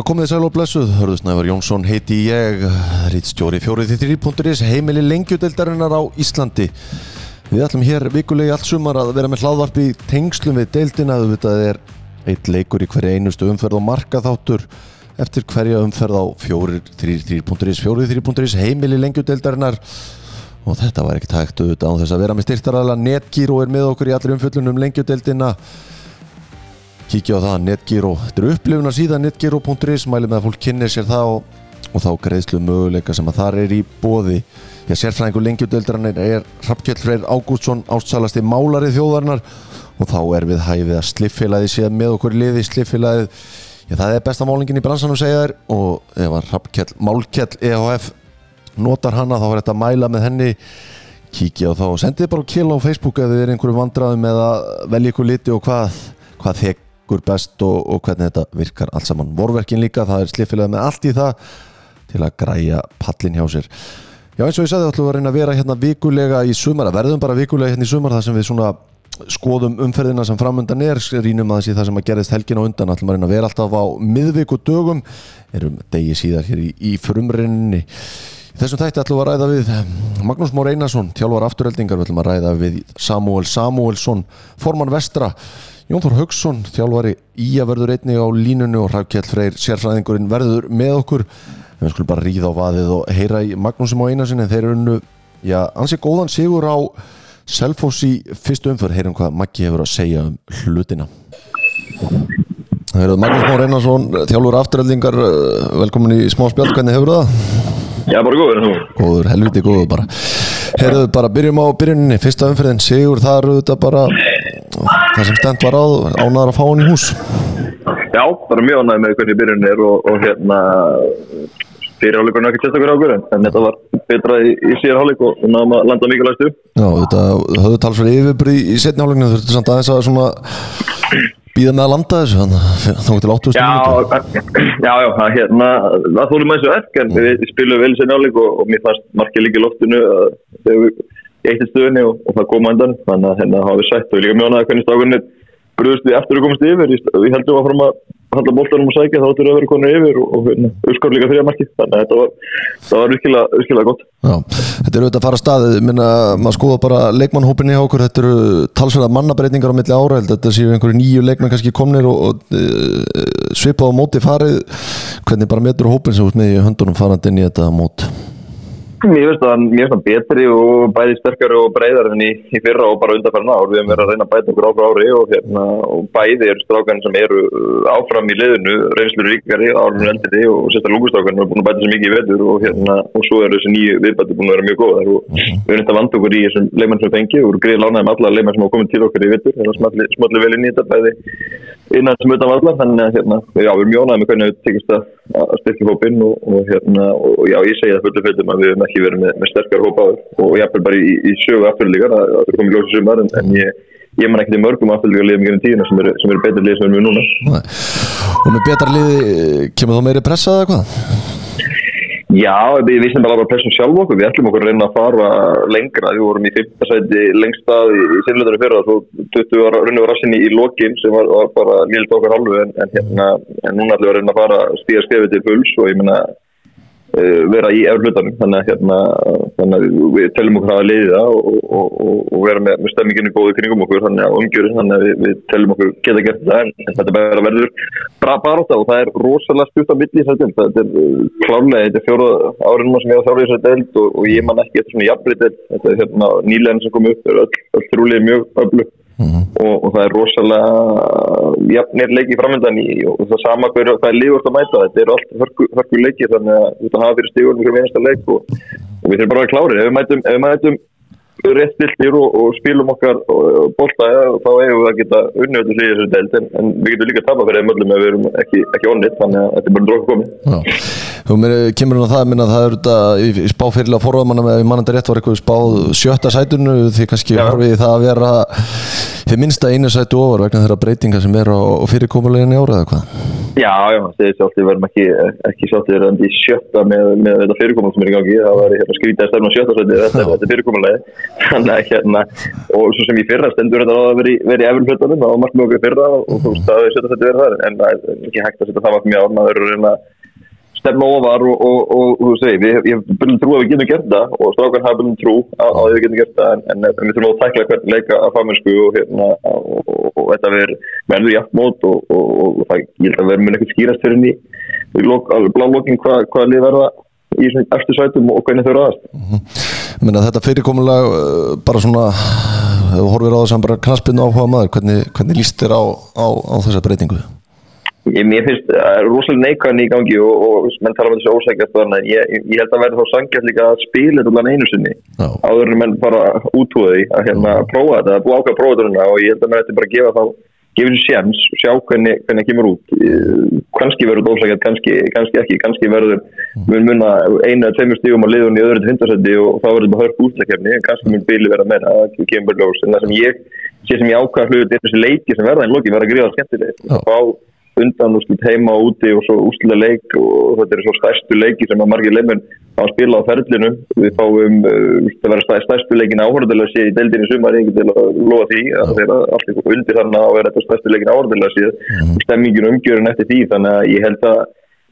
Já, komið þið sæl og blessuð, Hörðusnævar Jónsson heiti ég, rítstjóri 4.3.is, heimili lengjudeildarinnar á Íslandi. Við ætlum hér vikulegi allt sumar að vera með hlaðvarp í tengslum við deildina, þetta er eitt leikur í hverja einustu umferð og markaþáttur eftir hverja umferð á 4.3.is, 4.3.is, heimili lengjudeildarinnar. Og þetta var ekkert hægt auðvitað á þess að vera með styrtaræðala Netgyro er með okkur í allir umfjöllunum lengjudeildina kíkja á það, Netgyro þetta er upplifuna síðan netgyro.is mælum að fólk kynni sér það og, og þá greiðslu möguleika sem að þar er í bóði Já, sérfræðingur lengjudöldrarnir er Rappkjell Freyr Ágústsson ástsalasti málari þjóðarnar og þá er við hæfið að sliffélagi séð með okkur liði sliffélagið Já, það er besta málingin í bransanum segja þér og ef að Rappkjell, Málkjell EHF notar hana þá er þetta að mæla með henni. Kíkja á þá og sendið bara kil á Facebook ef þið er einhverju vandraðum eða velja ykkur liti og hvað, hvað þekur best og, og hvernig þetta virkar allt saman. Vorverkin líka, það er sliffélagið með allt í það til að græja pallin hjá sér. Já eins og ég sagði þá ætlum við að reyna að vera hérna vikulega í sumar, að verðum bara vikulega hérna í sumar þar sem við svona skoðum umferðina sem framöndan er, rínum aðeins í það sem að gerðist helgin og undan, ætlum að reyna að vera alltaf á miðvíku dögum, erum degi síðar hér í, í frumrinninni. Í þessum þætti ætlum við að ræða við Magnús Mór Einarsson, tjálfar afturheldingar, við ætlum að ræða við Samuel Samuelsson, formann vestra, Jón Þór Haugsson, þjálfari Ía verður einni á línunni og Rækjell Freyr, sérfræðingurinn verður með okkur. En við skulum bara ríða á vaðið og heyra í Magnúsum á Einarssoni þeir eru unnu, já, ansi góðan sigur á Selfoss í fyrstu umför heyrum hvað Maggi hefur að segja um hlutina. Heyrðu, Magnús Már Einarsson, þjálfur afturöldingar velkomin í smá spjall, hvernig hefur það? Já, bara góður nú. Góður, helviti góður bara. Heyrðu, bara byrjum á byrjuninni, fyrsta umferðin sigur, það eru þetta bara það sem stend var á, ánaðar að fá hann í hús. Já, bara mjög ánægð með hvernig byrjun er og, og hérna fyrirháleikurinn er ekki sérstaklega águr en þetta var betra í, í síðarháleik og náðum að landa mikilvægstu Já, þetta höfðu talsverði yfirbyrði í setni hálfleikinu, þú þurftu samt aðeins að svona býða með að landa þessu að þá getur 80 Já, já, já, hérna það þólum að þessu verk en við spilum vel í setni hálfleik og, og mér fannst margir líka í loftinu þegar við eittir stöðunni og, og það koma endan þannig að hérna hafa við sætt. Og líka ánægð hvernig stákunni brúðust við eftir að komast yfir. Við heldum að fara að handla bóltanum og sækja þá við að vera konur yfir og, og hérna, uppskar líka þrjá marki þannig að þetta var, var virkilega, virkilega gott. Já, þetta eru auðvitað að fara að staði minna, maður skoða bara leikmannhópinni hjá okkur. Þetta eru talsverða mannabreitingar á milli ára. Þetta séu einhverju nýju leikmann kannski komnir og, og e, svipað á móti farið. Hvernig bara metur hópin sem út með í höndunum farandi inn í þetta mót Mér finnst það betri og bæði sterkari og breyðar enn í, í fyrra og bara undanfærna ár. Við hefum verið að reyna að bæta okkur áfra ári og, hérna, og bæði eru strákan sem eru áfram í liðinu, reynslur ríkari, árunum eldri og sérstaklega lúkustrákan er búin að bæta sér mikið í vetur og, hérna, og svo eru þessi nýju viðbæti búin að vera mjög góðar og við erum þetta vant okkur í þessum leikmenn sem fengi og greið lánaði með alla leikmenn sem hafa komið til okkur í vetur þannig að smalli vel inn í þetta bæði innan sem utan vallar þannig að hérna, já, við erum mjónaði með hvernig við tekist að styrkja hópinn og, og, hérna, og já, ég segja það fullt og fullum að við hefum ekki verið með, með sterkar hópaður og ég er bara í, í sögu afturlíkar að það er komið ljósið sumar en, en ég, ég man ekki til mörgum afturlíkar liðum í tíuna sem eru er betur lið sem við erum við núna Nei. Og með betar lið kemur þá meiri pressað eða hvað? Já, við vissum bara að pressum sjálf okkur, við ætlum okkur að reyna að fara lengra, við vorum í 5. sæti lengst að í sinnleitunum fyrir það, svo 20 ára runni var rassinni í lokin sem var, var bara liðt okkar halvu en, en, hérna, en núna ætlum við að reyna að fara stíða skefið til puls og ég minna uh, vera í eflutanum, þannig hérna, þannig að við tellum okkur að leiði það og, og, og, vera með, með stemminginu góði kringum okkur, þannig að umgjörðin, þannig að við, við tellum okkur geta gert það en, þetta bara verður bra baróta og það er rosalega á milli í deild, þetta er klárlega, þetta er fjóra árið núna sem ég á þjálfið í þessari deild og, og ég man ekki eftir svona jafnbrið deild, þetta er hérna nýleginn sem kom upp, er öll, öll trúlega mjög öflug mm -hmm. og, og það er rosalega jafnir leiki framöndan í og það sama hver, það er lífast að mæta, þetta er allt hörku, hörku leiki þannig að þetta hafa fyrir stígunum fyrir einasta leik og, og við þurfum bara að klára ef við mætum, ef við mætum rétt stiltir og, og spilum okkar bólta þá eigum við að geta unnöðu því þessu deild. En, en við getum líka að tapa fyrir þeim öllum ef við erum ekki, ekki onnit þannig að þetta er bara drók komið. Þú kemur hún á það að minna að það eru þetta í spáfyrirlega forðamanna með mannandi rétt var eitthvað spáð sjötta sætunu því kannski horfið það að vera fyrir minnsta einu sætu ofar vegna þeirra breytinga sem er á fyrirkomuleginni ára eða hvað? Já, já, það segir sjálf við verðum ekki, ekki sáttir en í sjötta með, með þetta fyrirkomul sem er í gangi. Það var hérna, skrítið að stefna sjötta sæti þetta, þetta fyrirkomulegi þannig að hérna og svo sem í fyrra stendur þetta að vera í, vera í efurflötunum það var margt mjög fyrra og þú veist að sjötta sæti verða þar en það er ekki hægt að setja það stefna ofar og, og, og, og þú veist, ég hef byrjum trú að við getum gert það og strákan hafa byrjum trú að, að við getum gert það en, en, en við þurfum að tækla hvern leika að fagmennsku og hérna og þetta verður jafn mót og það ég held að verður mun eitthvað skýrast fyrir henni í blálokkin hvað hva lið verða í eftir sætum og hvernig þau ræðast mm -hmm. Menna þetta fyrirkomulega bara svona horfir á þess að bara knaspinu áhuga maður hvernig, hvernig líst þér á, á, á þessa breytingu? Ég, mér finnst uh, rosalega neikvæðin í gangi og, og menn tala um þessu ósækjast þannig ég, ég held að verði þá sangjast líka að spila þetta bland einu sinni. No. áður en menn bara útúði að hérna no. prófa þetta, að búa ákveða að prófa þetta og ég held að menn þetta bara gefa þá gefa þessu séms og sjá hvernig það kemur út. Kannski verður þetta ósækjast, kannski, kannski ekki kannski verður mun munna einu eða tveimur stígum á liðunni í öðru hundarsætti og þá verður þetta bara hörk útlakefni en kannski mun bíli verða með það ég ég verða verða undan úrslit heima og úti og svo úrslit leik og þetta er svo stærstu leiki sem að margir leiminn á að spila á ferlinu. Við fáum uh, að vera stærstu leikin áhörðulega síðan í deildinni sumar einhvern til að lofa því að það er allir undir þannig að vera þetta stærstu leikin áhörðulega síðan mm. og stemmingin umgjörun eftir því þannig að ég held að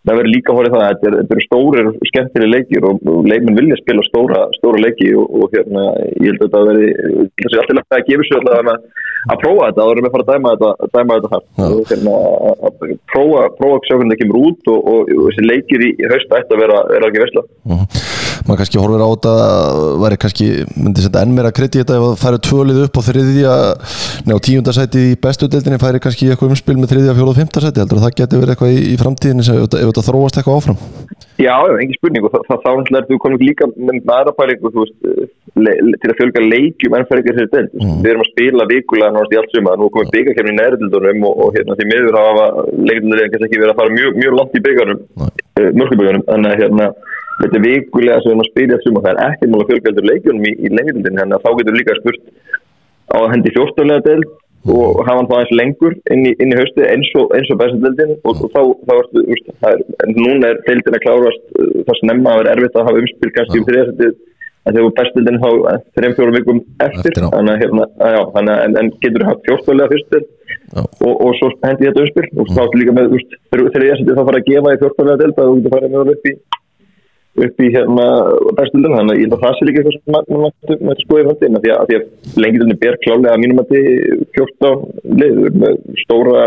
það verður líka horið það að þetta eru er stórir skemmtileg leikir og, og leikmenn vilja spila stóra, stóra leiki og, og hérna ég held að þetta verði alltaf að gefa sér alltaf að, að prófa þetta að verður með að fara að dæma þetta, dæma þetta hægt og hérna að prófa prófa að sjá hvernig það kemur út og, og þessi leikir í, í hausta ætti að vera, vera ekki veistla uh mhm. Maður kannski horfir á þetta væri kannski, myndi þetta enn meira kredi þetta ef það færi tvölið upp á þriðja neða tíundarsæti í bestudeldinni færi kannski eitthvað umspil með þriðja, fjóla og fymtarsæti heldur það geti verið eitthvað í, í framtíðinni ef þetta þróast eitthvað áfram? Já, engin spurning og það, það þá náttúrulega er þú komið líka með aðra pælingu le, til að fjölga leikjum en fyrir ekki þessi delt mm. við erum að spila vikulega náttúrulega allt suma og, og að eh, þannig að þetta er vikulega sem við erum að spila í allt suma það er ekki mjög fjölgaldur leikjum í, í lengjumdinn þannig að þá getur líka spurt á að hendi fjórstoflega delt og hafa hann það eins lengur inn í, inn í hausti eins og, og bestildin og, og þá, þá ertu, úst, er, núna er deildin að klárast uh, það sem nefna að vera erfitt að hafa umspil kannski um þriðasettið en þegar bestildin þá uh, þreim fjórum vikum eftir, eftir þannig að hérna, já, en, en getur haft fjórstoflega fyrstil og, og svo hendi þetta umspil og þá líka með þriðasettið þá fara að gefa í fjórstoflega deild að þú getur farið með það upp í upp í hérna bestundum þannig að ég held að það sé líka eitthvað sem maður mætti skoða í framtíðina því að, að lengildunni ber klálega að mínum að þið 14 liður með stóra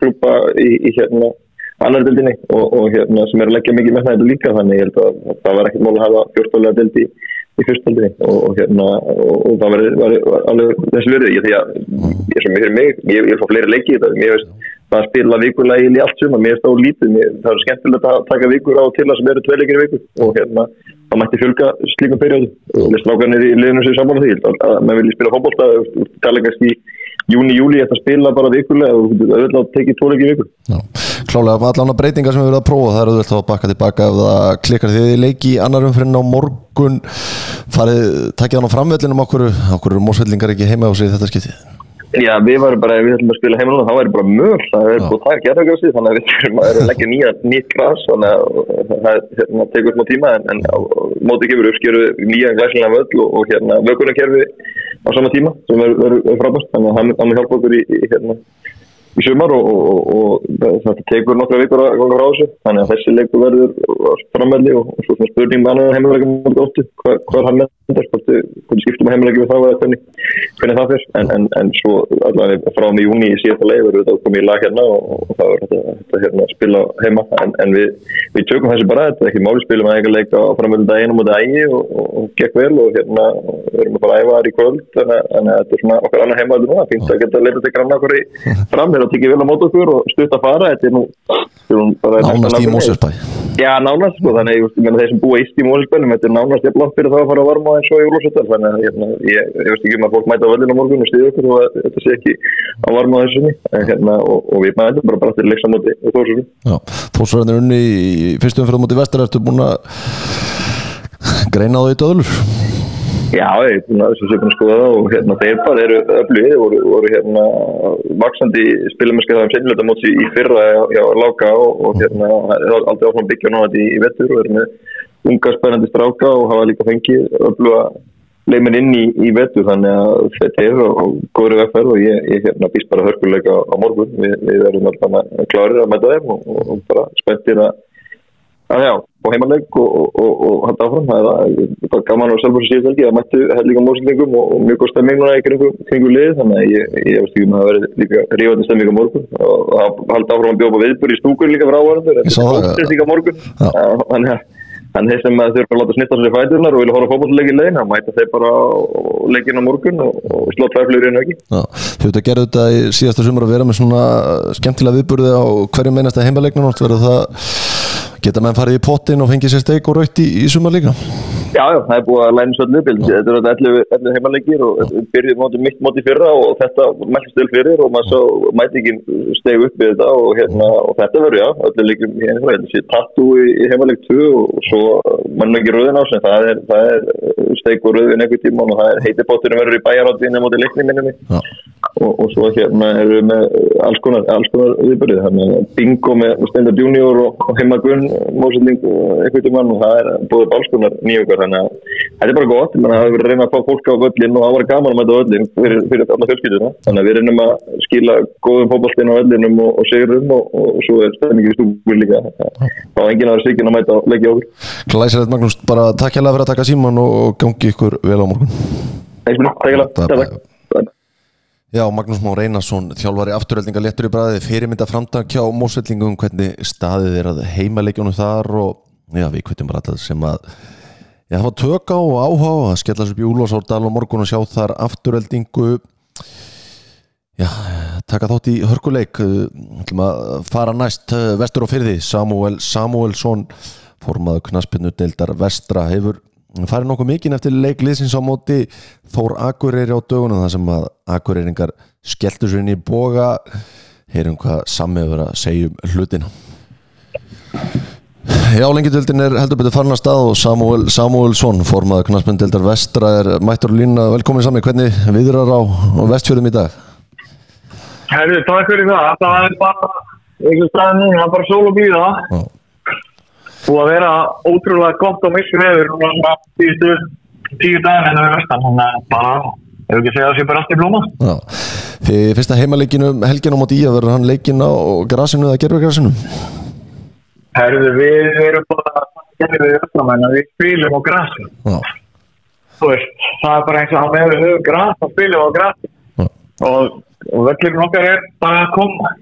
grúpa í, í hérna annar dildinni og, og hérna sem er að leggja mikið með það líka. Þannig ég held að það var ekkert mál að hafa 14 dildi í fyrstöldinni og, og hérna og, og það var alveg þessi verið ég því að ég er svo mikið mig ég er fá fleiri leikið mér veist að spila vikulega í allt suma, mér er stáð lítið mér, það er skemmtilegt að taka vikur á til það sem eru tveilegir vikur og hérna það mætti fjölga slíkum perjóðu og strákanir í liðinu sem saman á því að, að maður vilja spila fólkbólta, tala kannski í júni, júli, þetta spila bara vikulega og auðvitað að tekið tvoleikir vikur Já, klálega, allan breytingar sem við verðum að prófa? Það er auðvitað að bakka tilbaka ef það klikkar því þið leiki í annarum fyrir ná morgun. Farið, takkið hann á framvellinum. Okkur, okkur mósvellingar ekki heima á sig þetta skiptið Já, við varum bara, við ætlum að spila heimilum og þá væri bara möl, það er búin að taka gerðargjöfsi þannig að við erum að leggja nýja nýtt glas þannig að það hérna, tekur upp á tíma en, en á, mótið kemur uppskjöru nýja glæsilega völl og, og hérna vökunarkerfi á sama tíma sem verður frábært. Þannig að hann er hjálp okkur í, í hérna í sumar og, og, og þetta tekur nokkra vikur að ganga frá þessu. Þannig að þessi leiku verður framverði og, og svo spurning með annar heimilegum hvað er endast hvort skiptum að heimilegi við þá eða hvernig, hvernig það fyrst en, en, en svo allavega frá mig í júni í síðasta leið verður þetta komið í lag hérna og það verður þetta, þetta hérna, spila heima. En, en við, við tökum þessi bara þetta er ekki máli spilum að eiga leika á framverði daginn og mútið ægi og gekk vel og hérna verðum að fara að æfa þar í kvöld. Þannig að þetta er svona okkar annar heimaður núna, fint að geta leita til grann okkur í fram að tekja vel á mót okkur og stutt að fara. Þetta er nú nánast í Mósusbæ já nánast sko. Þannig að þeir sem búa íst í Mósusbænum þetta er nánast ég blant fyrir það að fara að varma eins og í Úlúsvöldar þannig að hérna, ég, ég veist ekki um að fólk mæta á völdinu morgun og stýða okkur og þetta sé ekki að varma þessu hérna, og, og við mætum bara bara til leiksamóti og þórsverðin Þórsverðin er unni í fyrstum fyrir móti vestar ertu búin að greina á því döðlur? Já, ég er búin að þessu sögum að skoða það og hérna þeir bara eru öflugir, voru, voru hérna vaksandi spilumennskið það um sennilega móts í, fyrra hjá Láka og, og hérna er aldrei áfram byggja náða þetta í, vettur og eru með unga spennandi stráka og hafa líka fengið öfluga leimin inn í, í vettur þannig að þetta er og góður vegferð og ég, ég hérna býst bara hörkuleika á morgun, við, við erum alltaf klárir að mæta þeim og, og, bara spenntir að að já, og heimaleg og, og, og hætti áfram. Það er gaman og sjálfur sem síðan helgi það mættu hellinga mórsendingum og, mjög góð stemming núna í kringu lið þannig að ég, ég veist ekki um að það verði líka rífandi stemming á morgun. Og það haldi áfram að bjóða viðbúr í stúkur líka frá áhverjandur þetta er líka morgun. Þannig að Að þeir sem þurfa að láta snitta sér fæturnar og vilja horfa fólkvallleiki í legin, þá mæta þeir bara leikin á morgun og, og slótt fæflur í ekki. Þú veit að gera þetta í síðasta sumur að vera með svona skemmtilega viðburði á hverju meinast að heimaleiknum verður það Geta menn farið í pottin og fengið sér steik og raukt í, í sumar líka? Já, já, það er búið að læna svolítið upp. Þetta eru alltaf 11 heimalegir og byrjuð mótið mitt mótið fyrra og þetta mæltist til fyrir og maður svo mæti ekki steg upp við þetta og, hérna, og þetta verður, já, öllu líkum hérna, þetta sé tattu í, heimaleg 2 og svo mann ekki rauðin á sem það er, er steik og rauðin einhver tíma og það er heiti potturinn verður í bæjaráttíðinu mótið leikni minnum og, og svo hérna eru við með alls konar, konar viðbyrðið, þannig að bingo með Stendard Junior og, og heimagunn mósending eitthvað til mann og það er búið bálskonar nýjökar þannig að þetta er bara gott. Það hefur verið að reyna að fá fólk á öllin og það var gaman að mæta öllin fyrir, fyrir alla fjölskylduna. Þannig að við reynum að skila góðum fókbaltinn á öllinum og, og segurum og, og svo er stefningi í stúkul líka. Þá er enginn aðra svíkin að mæta og leggja okkur Glæsilegt Magnús, bara takk hjá Já, Magnús Már Einarsson, þjálfari afturöldinga letur í bræði, fyrirmynda framtak hjá mósveldingum, hvernig staðið er að heimaleikjónu þar og já, við kvittum bara þetta sem að já, var tök á og áhá að skella sér bjúl og morgun og sjá þar afturöldingu já, taka þátt í hörkuleik. Fara næst vestur og fyrði, Samuel Samuelsson formaðu knaspinu deildar vestra hefur farið nokkuð mikinn eftir leikliðsins á móti. Þór Akureyri á dögunum þar sem að Akureyringar skelltu sér inn í boga. Heyrum hvað sammeður að segja um hlutina. Já, lengjadöldin er heldur betur farin að stað og Samuel Samuelsson formaður knastmyndildar vestra er mættur lína velkomin sami, hvernig viðrar á vestfjörðum í dag? Herri, takk fyrir það. Það er bara, einhvers dag núna, það er bara sól og blíða og að vera ótrúlega gott á misku veður núna tíu, tíu daginn en það er vestan þannig að bara, ef ekki segja það sé bara allt í blóma. Já, því fyrsta heimaleikinu helgin á móti í að verður hann leikin á grasinu eða gerðurgrasinu? Herðu, við erum bara gerðið öllum en við spilum á grasinu veist, það er bara eins og að við höfum græs og spilum á græs og, og völlurinn okkar er bara að koma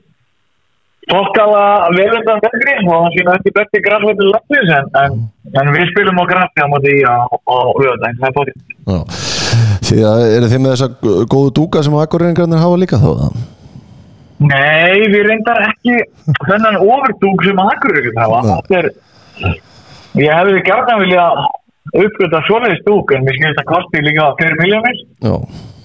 Tókala velundan vegri og það sína ekki besti græsvöldur landsins en, en, en við spilum á græsni á móti og auðvitað, það er bótið Því að eru þið með þessa góðu dúka sem akkurreiningarnir hafa líka þá? Nei, við reyndar ekki þennan ofurdúk sem akkurreiningarnir hafa. Ég hefði gætna vilja uppgöta svoleiðis dúk en við skilist að kosti líka 4 miljónir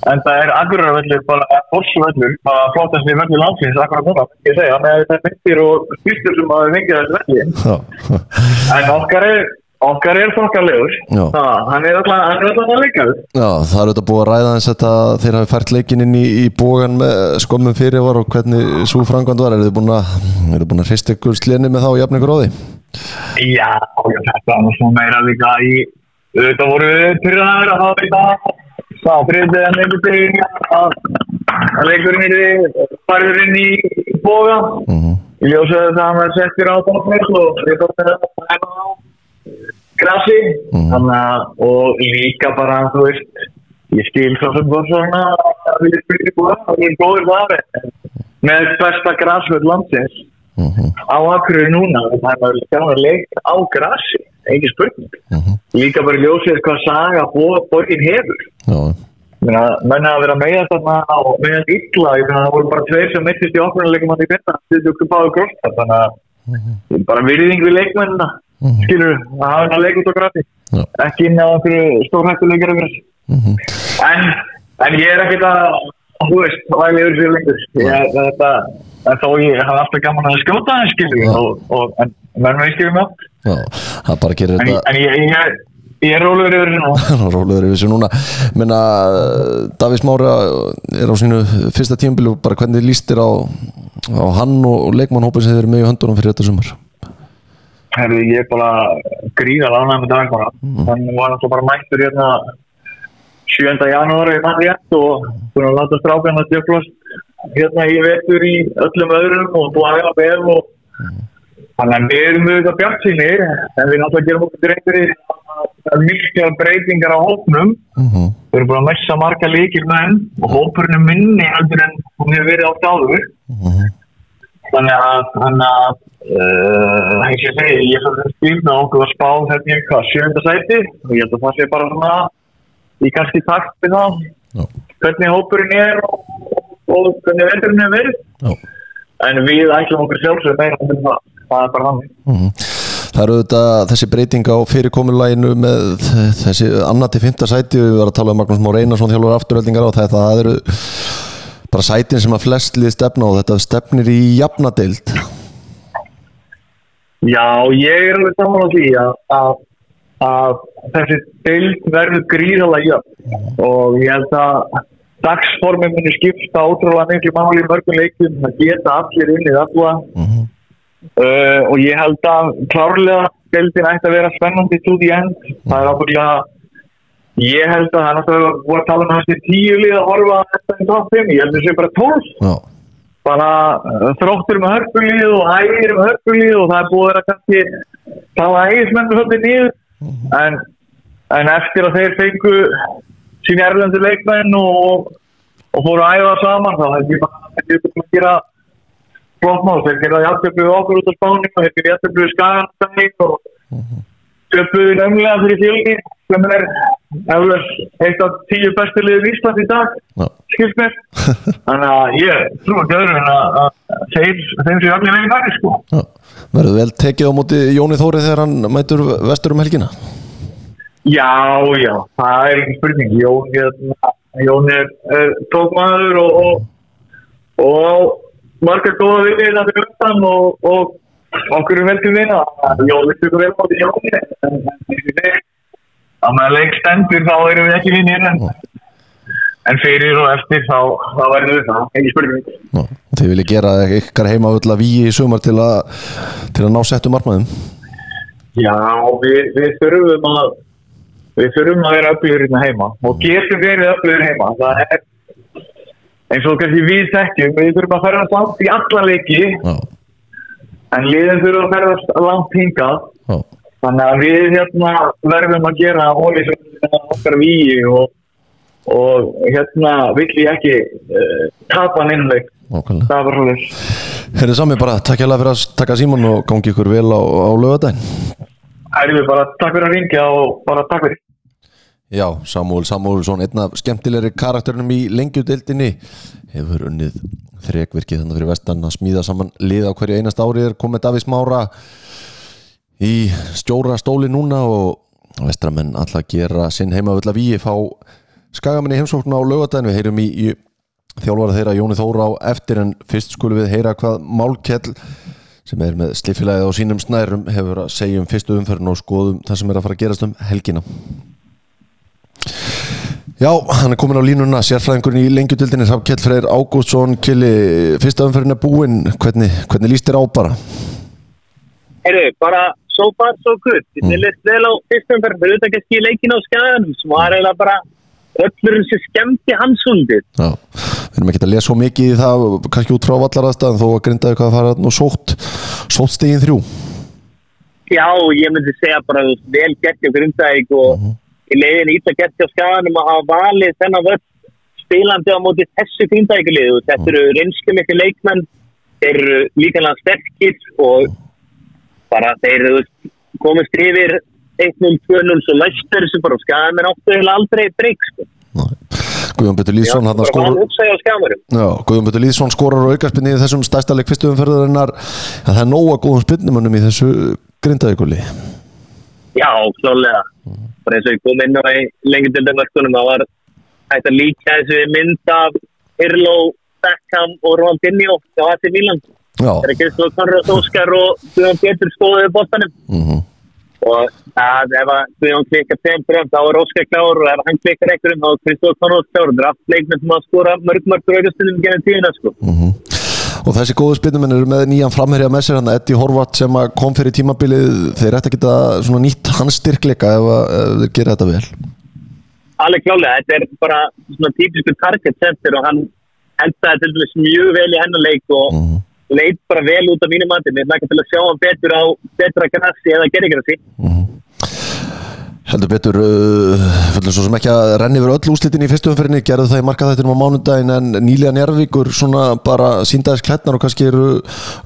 En það er agrarvöldur, bara forsvöldur, bara flottast við völdur landsins, akkurat núna, ég segja, með þetta myndir og styrkur sem að við vengja þessu völdi. En okkar er, okkar er þokkarlegur, hann er alltaf að leika þess. Já, það er auðvitað búið að ræða eins þetta þeir hafi fært leikin inn í, í bógan með skomum fyrir var og hvernig svo frangand var, er þið búin að, er að hrista ykkur sleni með þá og jafna ykkur á því? Já, þetta var svo meira líka í, auðvitað voru pyrraðar að hafa í dag það friðið en einhvern veginn að leikurinn er farið inn í boga mm -hmm. ég ljósaði það að maður settir á tóknir og við tóknir að það er á grassi mm -hmm. að og líka bara þú veist ég skil svo sem var svona að við spyrir boga og við erum góðir þar með besta grassvöld landsins mm -hmm. á akkur núna það er maður skjáðan að leika á grassi ekki spurning uh -huh. líka bara ljósið hvað saga borgin hefur menn að vera með þarna og með illa, það voru bara tveir sem mittist í okkurnuleikum að því finna þetta er báðu grótt þannig að uh -huh. bara virðing við leikmennina uh -huh. skilur, að hafa hennar leik út á grati ekki inn á einhverju stórhættuleikar en, en ég er ekkert að þú veist, væli yfir fyrir lengur þetta, þó ég hafa alltaf gaman að skjóta það skilur. Og, og, en verður við skilum átt Já, það bara gerir þetta En ég, ég, Ég er rólegur yfir þessu nú. Rólegur yfir þessu núna. Menna, Davís Mára er á sínu fyrsta tímabili bara hvernig líst þér á, á hann og leikmannhópin sem þeir eru með í höndunum fyrir þetta sumar? Herðu, ég er bara gríðal ánægð með dag bara. Hann var náttúrulega bara mættur hérna 7. janúari mann rétt og búin að láta strákan að djöflast hérna í vetur í öllum öðrum og búin að vera vel og þannig að við erum auðvitað bjart síni en við náttúrulega gerum okkur dreyngir í mikla breytingar á hópnum. mm Við erum búin að messa marga líkir menn og hópurinn er minni heldur en hún hefur verið átt áður. Þannig að, þannig að, uh, eins og ég segi, ég fyrir að skilna okkur að spá hérna í hvað, sjönda sæti og ég held að það sé bara svona í kannski takt við það, Já. hvernig hópurinn er og, og hvernig veldurinn er verið. Já. En við ætlum okkur sjálfsög meira en það, það er bara þannig. Mhm. Það eru auðvitað þessi breyting á fyrirkomulæginu með þessi annað til fymta sæti við varum að tala um Magnús Már Einarsson þjálfur afturöldingar á þetta það eru bara sætin sem að flest lið stefna og þetta stefnir í jafnadeild Já, ég er alveg saman á því að, að, að þessi deild verður gríðalega jöfn. Og ég held að dagsformin muni skipta ótrúlega miklu máli í mörgum leikum það geta allir unnið alla. Mhm. uh, og ég held að klárlega deildin ætti að vera spennandi to the end. Það er ábygglega ég held að það er náttúrulega voru að tala um þessi tíu lið að horfa að þetta í top 5 ég held að það sé bara 12 Já, bara uh, þróttur með hörpulíð og ægir með hörpulíð og það er búið að vera kannski tala ægismennu svolítið niður en, en eftir að þeir fengu sín erlendu leikmenn og, og fóru að æfa saman þá held ég bara þeir eru að gera flott mál, þeir gera játtöfluð okkur út á spáning og þeir gera játtöfluð skaganstæðing og töfluðu nefnilega fyrir fjölgi sem er eflust eitt af tíu bestu liðum í Ísland í dag já, skilst mér. Þannig að ég trú ekki öðru en að að þeim séu allir veginn næri sko. Já. Verður vel tekið á móti Jóni Þóri þegar hann mætur vestur um helgina? Já, já, það er ekki spurning. Jón, hérna, Jón er, er tókmaður og, og, og margar góða vinni þetta fyrir undan og, og okkur vel til vinna Jón er fyrir vel eins og þeir að með leik stendur þá erum við ekki vinnir en, en fyrir og eftir þá, þá verður við það, ekki spurning. Og þið viljið gera ykkar heima öll að víi í sumar til að, til að ná settum markmaðum Já, við, við þurfum að við þurfum að vera öflugur hérna heima og getum verið öflugur heima. Það er eins og kannski við þekkjum við þurfum að ferðast langt í alla leiki. Já, en liðin þurfum að ferðast langt hingað. Já, þannig að við hérna verðum að gera ólísum okkar víi og, og hérna vill ég ekki uh, tapa hann innleik það var svolítið Herri Sami bara, takk hérlega fyrir að taka síman og gangi ykkur vel á, á lögadaginn Æri við bara takk fyrir að ringja og bara takk fyrir Já, Samúl Samúlsson, einn af skemmtilegri karakterinum í lengjudeildinni hefur unnið þrekvirkið þannig fyrir vestan að smíða saman lið á hverju einast ári er komið Davís Mára í stjóra stóli núna og vestramenn alltaf gera sinn heima vill að víi fá skagamenni heimsókn á lögadaginn við heyrum í, þjálfara þeirra Jóni Þóra á eftir en fyrst skulum við heyra hvað Málkell sem er með sliffilæðið á sínum snærum hefur að segja um fyrstu umferðin og skoðum það sem er að fara að gerast um helgina Já, hann er komin á línuna, sérfræðingurinn í lengjutildinni, Hrafkjell Freyr Ágústsson, Kili, fyrsta umferðin er búinn, hvernig, hvernig líst þér á bara? Heyrðu, bara so far so good. Mm. Mér leist vel á fyrstum fyrir fyrir auðvitað kannski leikin á skæðanum sem var eiginlega bara öllurinn sem skemmti hans hundið. Já, við erum ekki að lesa svo mikið í það, kannski út frá vallaraðstæðan, þó að grindaði hvað að fara nú sótt, sótt stegin þrjú. Já, ég myndi segja bara vel gert hjá Grindavík og í leiðin ítla gert hjá skæðanum að hafa valið þennan völd spilandi á móti þessu Grindavíkuliðu. Þetta eru reynslu miklu leikmenn, þeir eru líkanlega sterkir og bara þeir komist yfir 1-0, 2-0 svo læstur þessu bara skæðan er heila aldrei breyk sko. Guðjón Betur Lýðsson Guðjón Betur Lýðsson skorar aukarspinni í þessum stærsta leik fyrstu umferðarinnar, að það er nóga góðum spinnumönnum í þessu grindaðikuli. Já, klálega. Bara eins og ég kom inn á í lengjadöldamörkunum, það var hægt að líka þessu mynd af Irlo, Beckham og Ronaldinho á Milan. Já, Það er ekki svo Konrad Óskar og Guðan Pétur stóðuði bóttanum. mm og að ef að Guðjón klikkar þeim frem þá er Óskar klár og ef hann klikkar einhverjum þá er Kristóð Konráð klár það er allt leikmenn sem að skora mörg mörg raugastundum genið tíðina sko Og þessi góðu spinnumenn eru með nýjan framherja með sér hann Eddie Horvath sem að kom fyrir tímabilið. Þeir ætti að geta svona nýtt hans styrkleika ef, að, ef þeir gera þetta vel. Alveg klálega, þetta er bara svona típisku target center og hann hendaði til dæmis mjög vel í hennar leik og Mhm. leit bara vel út af mínum mér er nægt til að sjá hann betur á betra grassi eða gerðigrassi Heldur betur, uh, fyrir svo sem ekki að renni yfir öll úslitin í fyrstu umferðinni, gerðu það í markaðættinum á mánudaginn en nýlega njárvíkur svona bara síndaðis klætnar og kannski eru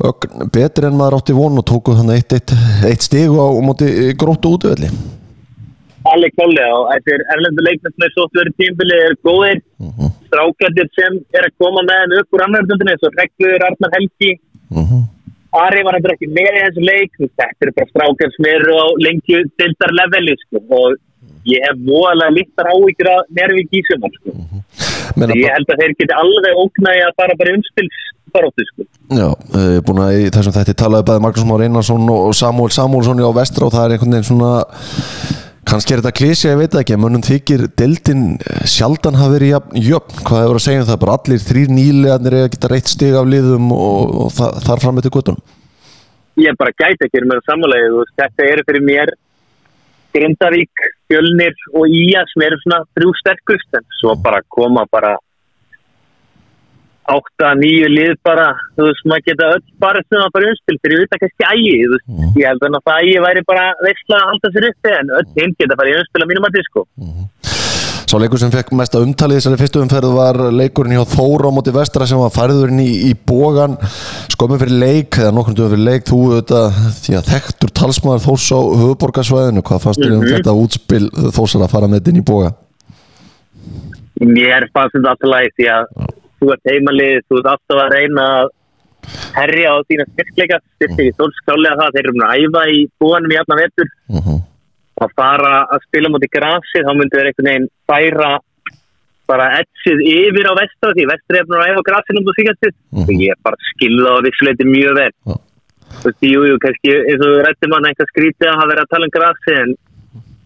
ögn betri en maður átti von og tóku þannig eitt, eitt, eitt stig á móti gróttu útöfelli. alveg klálega og þetta er erlendur leikmenn sem er svo fyrir tímbili er góðir strákjöndir sem er að koma með hann upp úr annaðardöndinni eins og Reglur, Arnar Helgi Mhm. Ari var hendur ekki með í þessu leik þetta eru bara strákjar sem eru á lengju dildar leveli sko. og ég hef voðalega littar áhyggjur að Nervík í sumar sko. Meina, ég held að þeir geti alveg ógnægi að fara bara í umspilsbaróttu sko. Já, uh, búin að í þessum þetta talaði bæði Magnús Már Einarsson og Samuel Samuelsson á vestra og það er einhvern veginn svona kannski er þetta klísi, ég veit ekki en mönnum þykir deildin eh, sjaldan hafa verið jafn, jöfn, hvað hefur að segja um það? Bara allir þrýr nýlegarnir eiga að geta reitt stig af liðum og, og það, þar fram með til guttun ég bara gæti ekki með sammálaðið þetta eru fyrir mér Grindavík, Fjölnir og Ía sem eru svona þrjú sterkust en svo bara koma bara átta, nýju lið bara þú veist, maður geta öll bara svona bara umspil fyrir við það kannski ægi veist, ég held að það ægi væri bara veistla að halda sér uppi en öll hinn geta í umspil að mínum að disko Sá leikur sem fekk mesta umtalið þessari fyrstu umferð var leikurinn hjá Þóra á móti vestra sem var færðurinn í, í bógan skömmum fyrir leik eða nokkurn dögum fyrir leik þú auðvitað því að þekktur talsmaður Þórs á höfuborgarsvæðinu hvað fannst þér um þetta útspil Með þetta þetta þú ert heimalið, þú ert alltaf að reyna að herja á þína styrkleika. Styrkleika í þólskjálega það, þeir eru búin að æfa í búanum í jafna vetur. Uh að fara að spila mútið grasið þá myndir þeir einhvern veginn færa bara etsið yfir á vestra því vestra er búin að æfa á grasið um þú síkastið Mhm. og ég bara skilða á vissuleiti mjög vel. Já. þú veist, jú, jú, kannski eins og rættum mann eitthvað skrítið að hafa verið að tala um grasið en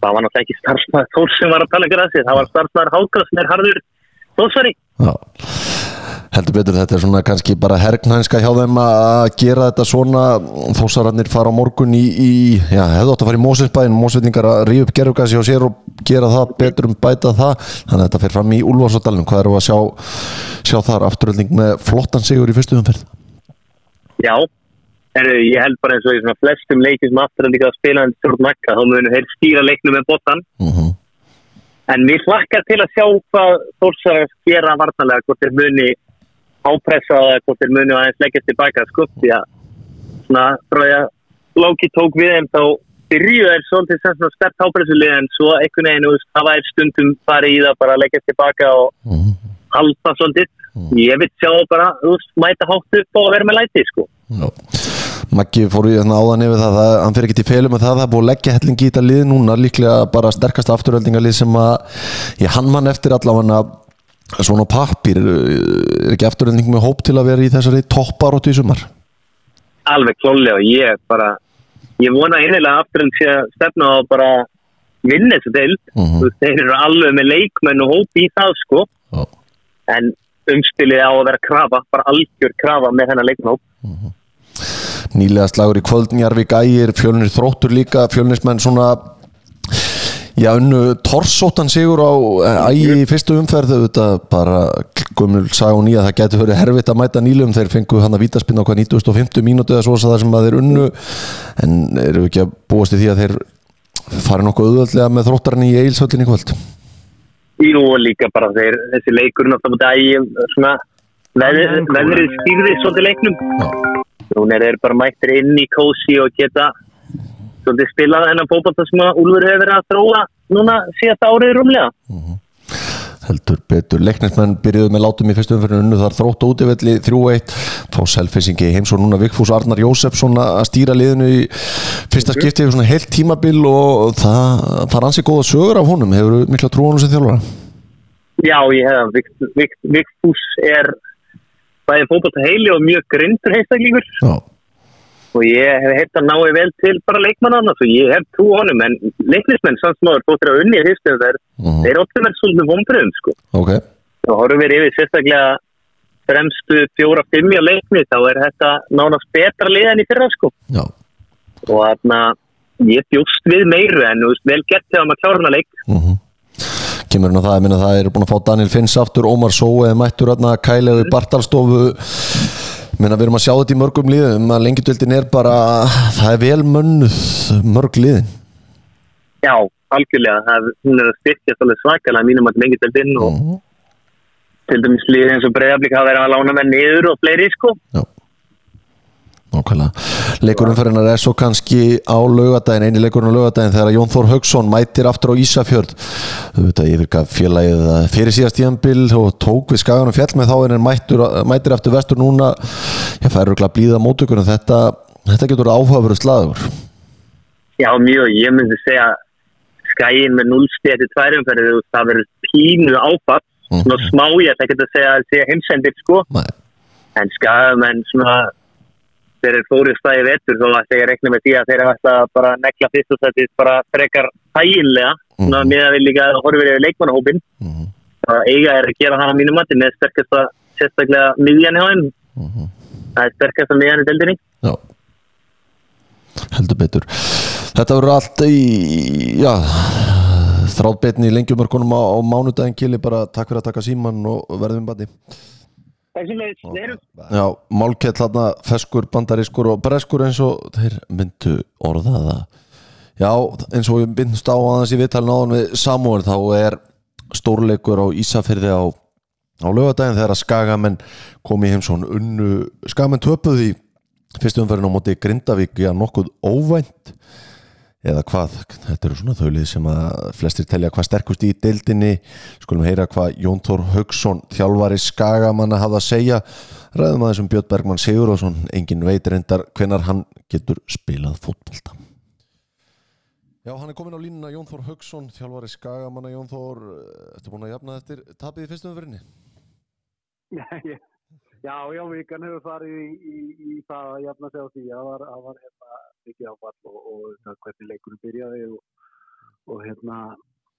það var náttúrulega ekki starfsmæður þór sem var að tala um grasið, það var starfsmæður hákast er harður. Þósvari Já, heldur betur þetta er svona kannski bara hergnænska hjá þeim að gera þetta svona. Þósararnir fara á morgun í, í já, hefðu átt að fara í Mósinsbæin Mósvillingar að ríða upp gerfgasi og sér og gera það betur um bæta það. Þannig að þetta fer fram í Úlfarsadalinn hvað eru að sjá, sjá þar? Afturölding með flottan sigur í fyrstu umferð. Já, Heru, ég held bara eins og í svona flestum leikið sem aftur að spila en stjórn makka, þá munum þeir stýra leiknum með botan uh En mér hlakkar til að sjá hvað Þórsar gera varnalega, hvort þeir muni ápressa eða hvort þeir muni aðeins leggjast tilbaka sko, því að svona frá því að Lóki tók við þeim þá byrjuðu þeir svolítið sem svona stert ápressulið en svo þú veist, það væri stundum farið í það bara að leggjast tilbaka og halda svolítið. Ég vil sjá bara, þú veist, mæta hátt upp og vera með læti, sko. Já. Maggi fór í hérna áðan yfir það, það hann fyrir ekki til felum með það, það er búið að leggja hellingi í þetta lið núna, líklega bara sterkasta afturöldingalið sem að ég hann mann eftir allavega svona á pappír, er ekki afturölding með hóp til að vera í þessari topparóttu í sumar? alveg klálega og ég bara ég vona einlega aftur en sé að stefna á bara vinna þessu deil Mhm. veist, þeir eru alveg með leikmenn og hópi í það sko Já. en umspilið á að vera krafa bara algjör krafa með hennar leikmennhóp Nýlega slagur í kvöld Njarvík ægir, fjölnir þróttur líka fjölnismenn svona já, unnu torsóttan sigur á ægi í fyrstu umferð þetta bara gömul sag og nýja það getur verið herfitt að mæta nýlum þeir fengu hann að vítaspinna á hvað 9050 mínútu eða svo það sem að þeir unnu. En eru ekki að búast í því að þeir fari nokkuð auðvöldlega með þróttarinn í eilsöldin í kvöld? Jú líka bara þeir, þessi leikur náttúrulega ægi svona veð, veðrið stýrði svolítið leiknum. Já. hún er þeir bara mættir inn í kósi og geta svolítið spilað hennar fókbalta sem að Úlfur hefur verið að þróa núna síðast árið rúmlega. Heldur betur. Leiknismenn byrjuðu með látum í fyrstu umferðinu unnu þar þrótt og útivelli 3-1 fá selfisingi heims og núna. Vigfús Arnar Jósefsson að stýra liðinu í fyrsta skipti yfir heilt tímabil og það far ansi góða sögur af honum. Hefur mikla trú á honum sem þjálfara? Já, ég hef Vigfús er bæði fókbalta heili og mjög grindur Já, og ég hef heitt að náði vel til bara leikmannan og ég hef trú á honum en leiknismenn samt smáður þóttir að unni fyrstu þeir, Mhm. þeir óttum verið svolítið vonbröðum sko. Ok, og horfum við yfir sérstaklega fremstu fjóra-fimm á leikni þá er þetta nánast betra lið en í fyrra sko. Já, og þarna ég bjóst við meiru en veist, vel gett þegar maður klára hana leik. Mhm. Kemur hérna það, ég minna það er búin að fá Daniel Finns aftur, Ómar Sóe, mættur hérna Kælegu í Bartalstofu minna við erum að sjá þetta í mörgum liðum að lengjadöldin er bara, það er vel mönnuð mörg liðin. Já, algjörlega, það, hún er að styrkjast alveg svakalega mínum að inn og Mhm. til dæmis lið eins og breyðablík hafa verið að lána með niður og fleiri sko. Já Nákvæmlega. Hennar er svo kannski á laugadaginn, eini leikurinn á laugadaginn þegar Jón Þór Haugsson mætir aftur á Ísafjörð. Þú veit að yfirgaf félagið eh, fyrir síðast tíðanbil og tók við skaganum fjall með þá en mættur, mætir aftur vestur núna. Ég færur ekki að blíða mótökunum þetta, þetta getur áhugaveru slagur. Já, mjög, ég myndi segja skæin með 0 stið eftir tværumferði þú veist, það verður pínu áfatt Mhm. svona smá ég ætla ekki að segja segja heimsendir sko, Nei, en skæðum svona þeir eru fórið stæði ætla ég að rekna með því að þeir ætla að bara negla fyrst og þetta bara frekar þægilega svona Mhm. með að við líka horfum við leikmannahópin Mhm. að eiga er að gera hana mínu mati með sterkasta sérstaklega miðjan hjá þeim Mhm. það er sterkasta miðjan í deildinni já heldur betur þetta verður allt í já þráðbetni í lengjumörkunum á, á mánudaginn kili bara takk fyrir að taka síman og verðum leiðis, Já, málkett þarna feskur, bandarískur og breskur eins og þeir myndu orða það. Já, eins og við myndumst á aðeins í viðtalinu áðan við Samúel þá er stórleikur á Ísafyrði á, á lögadaginn þegar að skagamenn kom í heimsón unnu. Skagamenn töpuð í fyrstu umferðin á móti Grindavík já, nokkuð óvænt eða hvað, þetta eru svona þaulið sem að flestir telja hvað sterkust í deildinni. Skulum heyra hvað Jón Þór Haugsson þjálfari skagamanna hafði að segja. Ræðum aðeins um Björn Bergmann Sigurðarsson engin veit reyndar hvenar hann getur spilað fótbolta. Já, hann er komin á línuna Jón Þór Haugsson, þjálfari skagamanna. Jón Þór, ertu búin að jafna eftir tapið í fyrstum umferðinni? Já, já, vikan hefur farið í, í, í það að jafna sig á því. Að var, að var hérna, mikið áfall og, og það, hvernig leikurinn byrjaði og, og hérna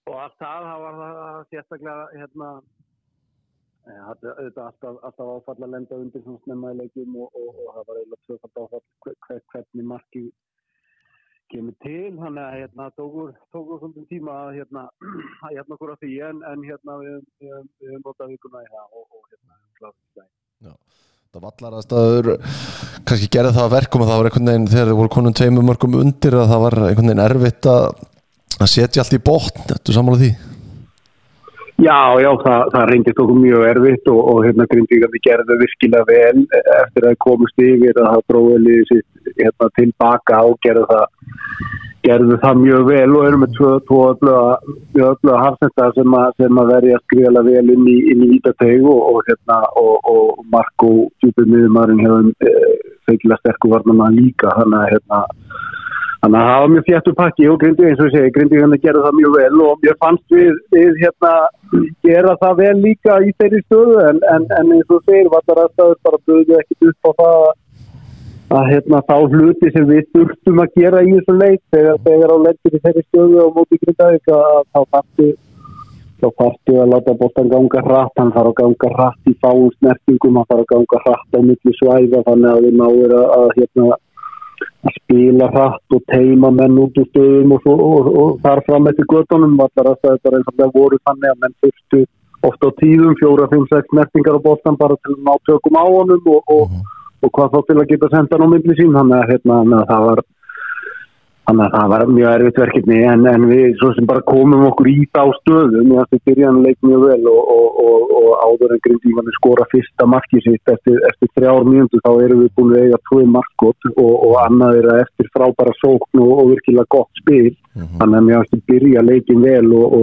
og allt það, það var það sérstaklega hérna eh, auðvitað alltaf, alltaf áfall að lenda undir svona snemma í leikum og, og, það var eiginlega tvöfald áfall hver, hver, hvernig markið kemur til, þannig að hérna tókur, tókur svolítið tíma að hérna að hérna okkur á því. En, en hérna við, höfum notað vikuna í það og, og hérna klátt það Það vallar að staður kannski gerði það að verkum að það var einhvern veginn þegar þið voru konum tveimur mörgum undir að það var einhvern veginn erfitt að, að setja allt í botn, þetta sammála því? Já, já, það, það reyndist okkur mjög erfitt og, og hérna grindvíkandi gerði virkilega vel eftir að komast yfir að það bróðið sitt hérna, tilbaka og gerði það, gerði það mjög vel og erum með tvo, tvo ölluða hafsenda sem, a, sem að verja skriðala vel inn í, í Ítateg og, hérna, og, og Marko djúpið miðumarinn hefur e, feikilega sterkur varnana líka. Þannig að hérna Þannig að það var mjög fjættu pakki og grindi eins og ég segi, grindi hérna gerði það mjög vel og mér fannst við, við hérna gera það vel líka í þeirri stöðu en, en, en eins og segir vallar aðstæður bara böðu ekkert upp á það að hérna þá hluti sem við þurftum að gera í þessu leik þegar, þegar á lendir í þeirri stöðu og móti grindaðið að þá fætti þá fætti að láta bóttan ganga hratt, hann þarf að ganga hratt í fáum snertingum, hann þarf að ganga hratt á milli svæða þannig að við náður að, að hérna að spila hratt og teima menn út úr stöðum og, og, og, og þar fram eftir göttunum allar að það er það voru þannig að menn þurftu ofta á tíðum, fjóra, fimm, sex nertingar á bóttan bara til að ná tökum á honum og, og, og hvað þá til að geta senda hann á myndli sín, þannig að, hérna, að það var þannig að það var mjög erfitt verkefni. En, en við svo sem bara komum okkur í þá stöðum, ég ætti byrjan leik mjög vel og, og, og áður en grindímanni skora fyrsta markið sitt eftir, eftir þrjár mjöndu þá erum við búin eiga tvö markot og, og annað er að eftir frábæra sókn og, og virkilega gott spil. Þannig að mér ætti byrja leikin vel og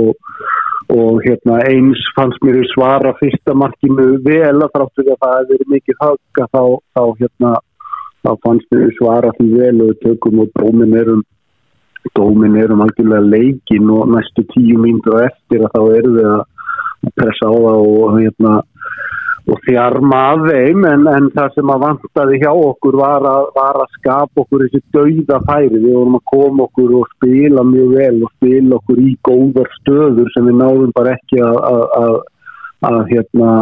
hérna eins fannst mér svara fyrsta markinu vel að þráttur að það hefur verið mikið högga þá, þá hérna þá fannst mér svara því vel og tökum og dómin erum dómin erum algjörlega leikin og næstu tíu mínútur eftir að þá erum við að pressa á það og hérna og þjarma að þeim en, en það sem að vantaði hjá okkur var að, var að skapa okkur þessi dauða færi við vorum að koma okkur og spila mjög vel og spila okkur í góðar stöður sem við náðum bara ekki að, að, að, að hérna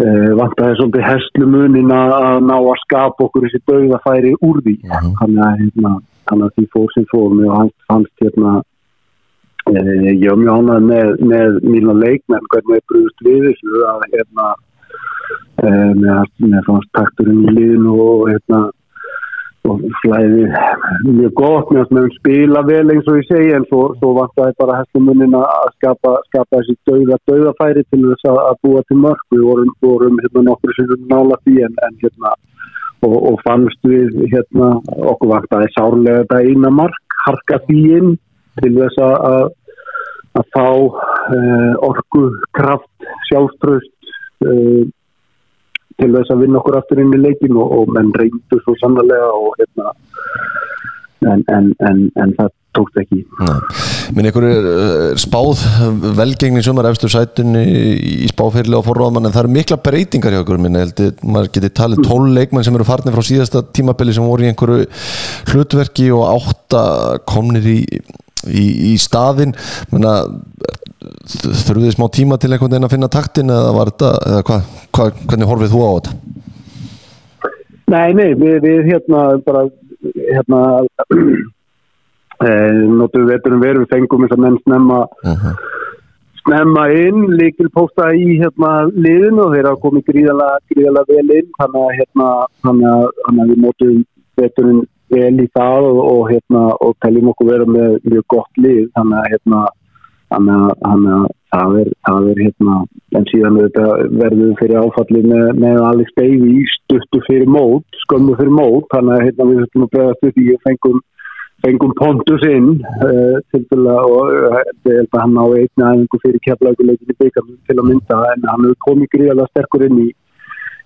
e, vantaði svolítið hestlumunin að ná að skapa okkur þessi dauða færi úr því Mhm. þannig að hérna, þannig að því fór sem fór mér fannst, fannst hérna Eh, ég var mjög ánægð með, með mína leikmenn hvernig ég brúðist við þessu að hérna eh, með, fannst takturinn í liðinu og hérna og flæði mjög gott með að spila vel eins og ég segi en svo, svo vant það bara hestumunin að skapa, skapa þessi dauða, dauðafæri til þess að, að búa til mörg við vorum, vorum hérna nokkur sem nála því en, en hérna og, og fannst við hérna okkur vant að það er sárlega þetta eina mark harka því inn til þess að, að, fá uh, orku, kraft, sjálfströst uh, til þess að vinna okkur aftur inn í leikin og, og menn reyndu svo sannlega og hérna en, en, en, en það tókst ekki. Minn ykkur er, er spáð velgengni sumar efstu sætunni í spáferli á forráðmann en það eru mikla breytingar hjá ykkur minn heldur, maður geti talið 12 leikmenn sem eru farnir frá síðasta tímabili sem voru í einhverju hlutverki og átta komnir í, í, í staðin þurfið þið smá tíma til einhvern veginn að finna taktin eða var þetta, eða hvað, hva, hvernig horfið þú á þetta? Nei, nei, við, við hérna bara hérna eh, notum við veturum verið við fengum þess að menn snemma Uh snemma inn, líkil pósta í hérna liðinu og þeir hafa komið gríðalega, gríðalega vel inn þannig að hérna við notum veturinn vel í það og, og hérna og teljum okkur vera með mjög gott lið. Þannig að hérna það er, það er hérna en síðan verðum fyrir áfalli með, með Alex Davey stuttu fyrir mót, skömmu fyrir mót. Þannig að hérna við þurfum að bregðast upp í og fengum fengum Pontus inn uh, til að og uh, hann á einni aðeingu fyrir keflaguleikin í byggarnum til að mynda. En hann hefur komið gríðalega sterkur inn í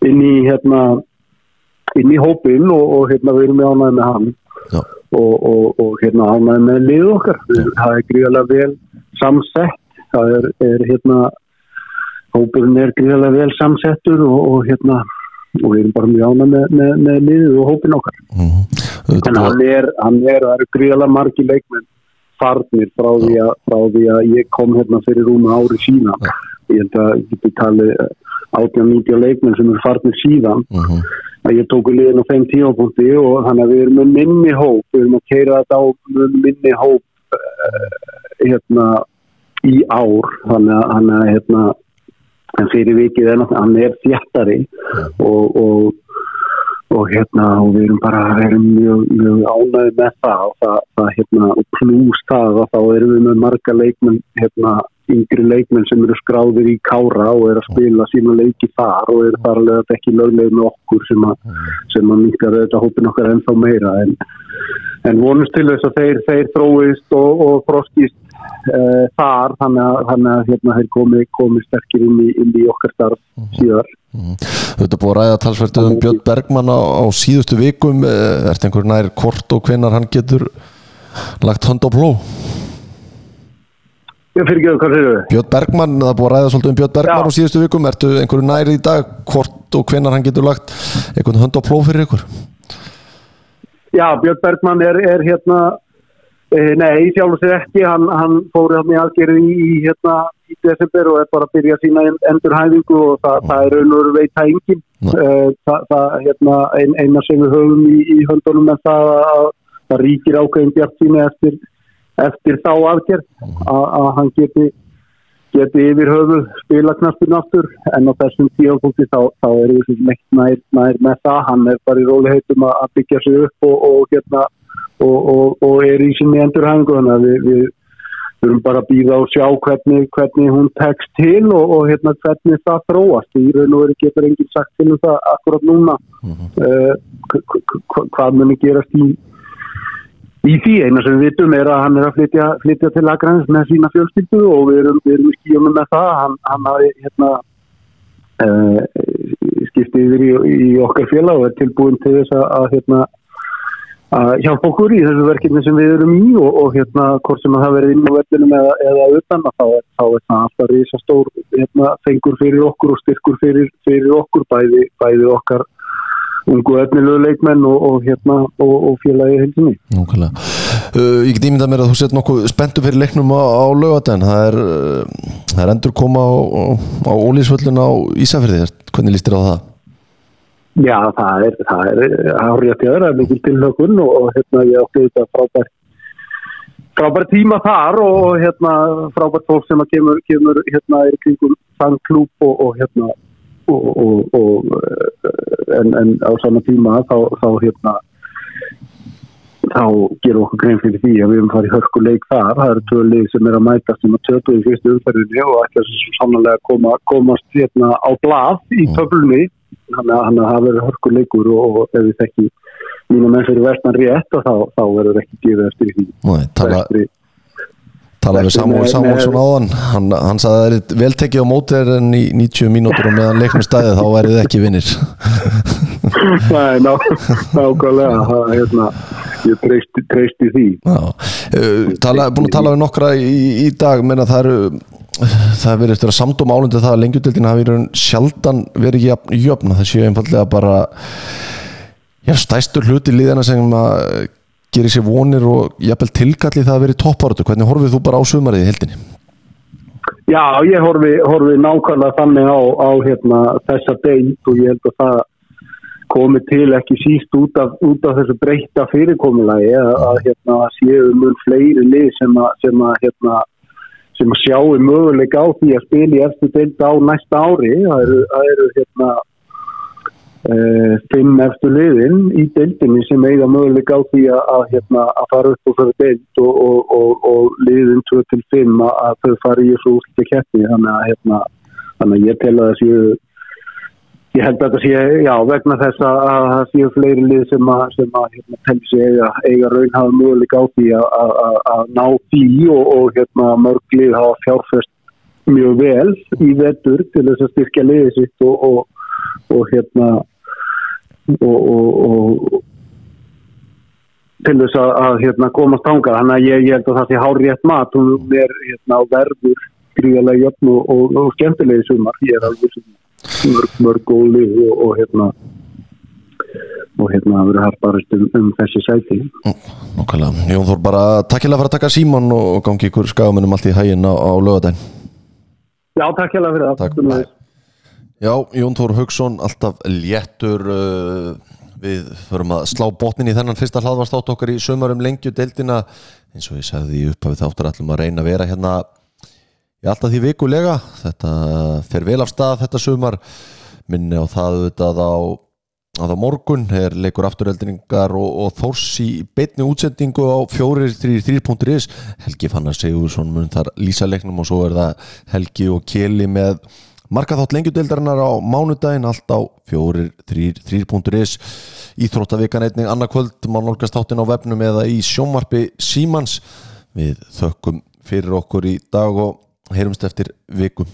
inn í hérna inn í hópin og, og hérna við erum með ánæði með hann. Já. og, og, og hérna ánæði með lið okkar. Það er gríðalega vel samsett. Það er, er hérna hópurinn er gríðalega vel samsettur og, og hérna og við erum bara mjög ánæði með, með, með liðið og hópin okkar. -huh. en hann er, hann er, það eru gríðalega margi leikmenn farnir frá því, að, frá því að ég kom hérna fyrir rúma ári síðan. Ég held að ég geti talið 18-90 leikmenn sem eru farnir síðan. Uh -huh. að ég tóku liðin á þeim tímapunkti og þannig að við erum með minni hóp. Við erum að keira þetta á minni hóp uh, hérna í ár. Þannig að, hérna en fyrir vikið er náttúrulega, hann er þjættari og, og og hérna og við erum bara við erum mjög, mjög ánægði með það. Og það, það hérna og pluss það og þá erum við með marga leikmenn hérna yngri leikmenn sem eru skráðir í kára og eru að spila sína leiki þar og eru þar alveg ekki löglega með okkur sem að, að minkar þetta hópin okkar ennþá meira. En, en vonust til þess að þeir, þeir þróist og, og froskist uh, þar þannig að, hérna, þeir komi, komi sterkir inn í, inn í okkar starf síðar. Þetta búið að ræða talsvert um Björn Bergmann á, á síðustu vikum. Er þetta einhver nær hvort og hvenar hann getur lagt hönd á pló Ég fyrir ekki að hvað séu Björn Bergmann, það búið að ræða svolítið um Björn Bergmann Já. á síðustu vikum, ertu einhverju nær í dag hvort og hvenar hann getur lagt einhvern hönd á pló fyrir ykkur? Já, Björn Bergmann er, er hérna e, nei, sjálf og sér ekki. Hann, hann fór hérna í aðgerði í, hérna í desember og er bara að byrja sína en- endurhæfingu og það, það er raun og veit það engin Nei. e, það, það hérna ein, eina sem við höfum í, í höndunum en það að það ríkir ákveðin bjart sína eftir, eftir þá aðgerð að, að hann geti geti yfir höfu spila knaspin aftur. En á þessum tíafólki þá, þá er sem ekki nær, nær með það. Hann er bara í róliheitum að að byggja sig upp og, og, hérna, og, og, og er í sinni endurhæfingu. Þannig að við, við þurfum bara að býða og sjá hvernig, hvernig hún tekst til og, og hérna, hvernig það þróast. Í raun og veru getur enginn sagt til um það akkurat núna. Uh, hvað muni gerast í Í því eina sem við vitum er að hann er að flytja, flytja til Akranis með sína fjölskyldu og við erum, við erum í skíunum með það. Hann, hann hafi hérna, uh, skiptið yfir í, í okkar félag og er tilbúin til þess að, að, hérna, að hjálpa okkur í þessu verkefni sem við erum í og, og hérna, hvort sem það verið inn á vellunum eða, eða utan að þá er það alltaf risastór, hérna, fengur fyrir okkur og styrkur fyrir, fyrir okkur bæði, bæði okkar ungu efnilegu leikmenn og, og, hérna, og, og félagi heilsinni. Nákvæmlega. Uh, ég get ímyndað mér að þú sett nokkuð spenntu fyrir leiknum á, á lögadaginn. Það er, uh, það er endur koma á, á ólísvöllun á Ísafjörði. Hvernig líst þér á það? Já, það er, það er árið að er mikil tilhökun og, og hérna ég átti þetta frábært frábært tíma þar og hérna frábært fólk sem að kemur, kemur hérna í kringum þann klúp og, og hérna og, og, og en, en á sama tíma þá, þá hérna þá gerum okkur grein fyrir því að við erum farið hörkuleik þar, það eru tvö lið sem er að mæta sem að tötu í fyrstu umferðinni og ætla svo sannlega að koma, komast hérna á blað í töflunni. Þannig að það verður hörkuleikur og ef við þekki mínu menn fyrir vestan rétt og þá, þá verður ekki gefið eftir því. Nei, tala, Vestri- tala við Samúl Samúlsson áðan. Hann, hann sagði að það er vel tekið á móti þér en í 90 mínútur og meðan leiknum stæði þá værið ekki vinnir Nei, ná, nákvæmlega það, hérna, ég treysti, því. Uh, tala, búin að tala við nokkra í, í dag menna það eru það verið eftir að samdóm álundi það að lengjutildin hafi raun sjaldan verið jöfn, jöfn. Það séu einfallega bara já, stæstur hluti líðana sem að gerir sér vonir og jafnvel tilkalli það að verið toppáratu hvernig horfið þú bara á sumarið í heldinni? Já, ég horfi, horfi nákvæmlega þannig á, á hérna, þessa deild og ég held að það komi til ekki síst út af, út af þessu breyta fyrirkomulagi að, hérna, séu mun fleiri lið sem að, sem að, hérna, sem að sjáu möguleik á því að spila í eftir deild á næsta ári það eru, það eru hérna fimm eftir liðin í deildinni sem eiga möguleik á því að, hérna, að fara upp og fara deild og, og, og, og liðin 2-5 að, þau fara í þessu úrslutu keppni. Þannig að, hérna, þannig ég tel að það séu ég held að þetta sé, já, vegna þess að að það séu fleiri lið sem að, sem að hérna, telli sig eiga, eiga raun hafa möguleik á því að, ná því og, hérna, mörg lið hafa fjárfest mjög vel í vetur til þess að styrkja liðið sitt og, og, og hérna og, og, og til þess að, að hérna, komast tanga þannig að ég, ég held að það sé hár rétt mat. Hún er hérna, verður gríðarlega jöfn og, og, skemmtilegi sumar. Ég er alveg mörg, mörg góð lið og, og hérna og hérna verður hægt bara um, um þessi sæti. Nákvæmlega, Jón Þór bara takkilega fyrir að taka síman og gangi ykkur skagamunum allt í hægin á, á lögadaginn Já, takk hérlega fyrir það. Takk. Sömuleiðis. Já, Jón Þór Haugsson, alltaf léttur uh, við förum að slá botnin í þennan fyrsta hlaðvarstátt okkar í sömurum lengju deildina. Eins og ég sagði í upphafið þáttur ætlum að reyna að vera hérna í alltaf því vikulega. Þetta fer vel af stað þetta sumar. Minni á það auðvitað á að á morgun er leikur afturöldningar og, og Þórs í beinni útsendingu á 433.is Helgi Fannar Sigursson mun þar lýsa leiknum og svo er það Helgi og Keli með markaþátt lengjudeildarinnar á mánudaginn allt á 433.is Íþróttavikan einnig annarkvöld má nálgast þáttin á vefnum eða í sjónvarpi Símans. Við þökkum fyrir okkur í dag og heyrumst eftir viku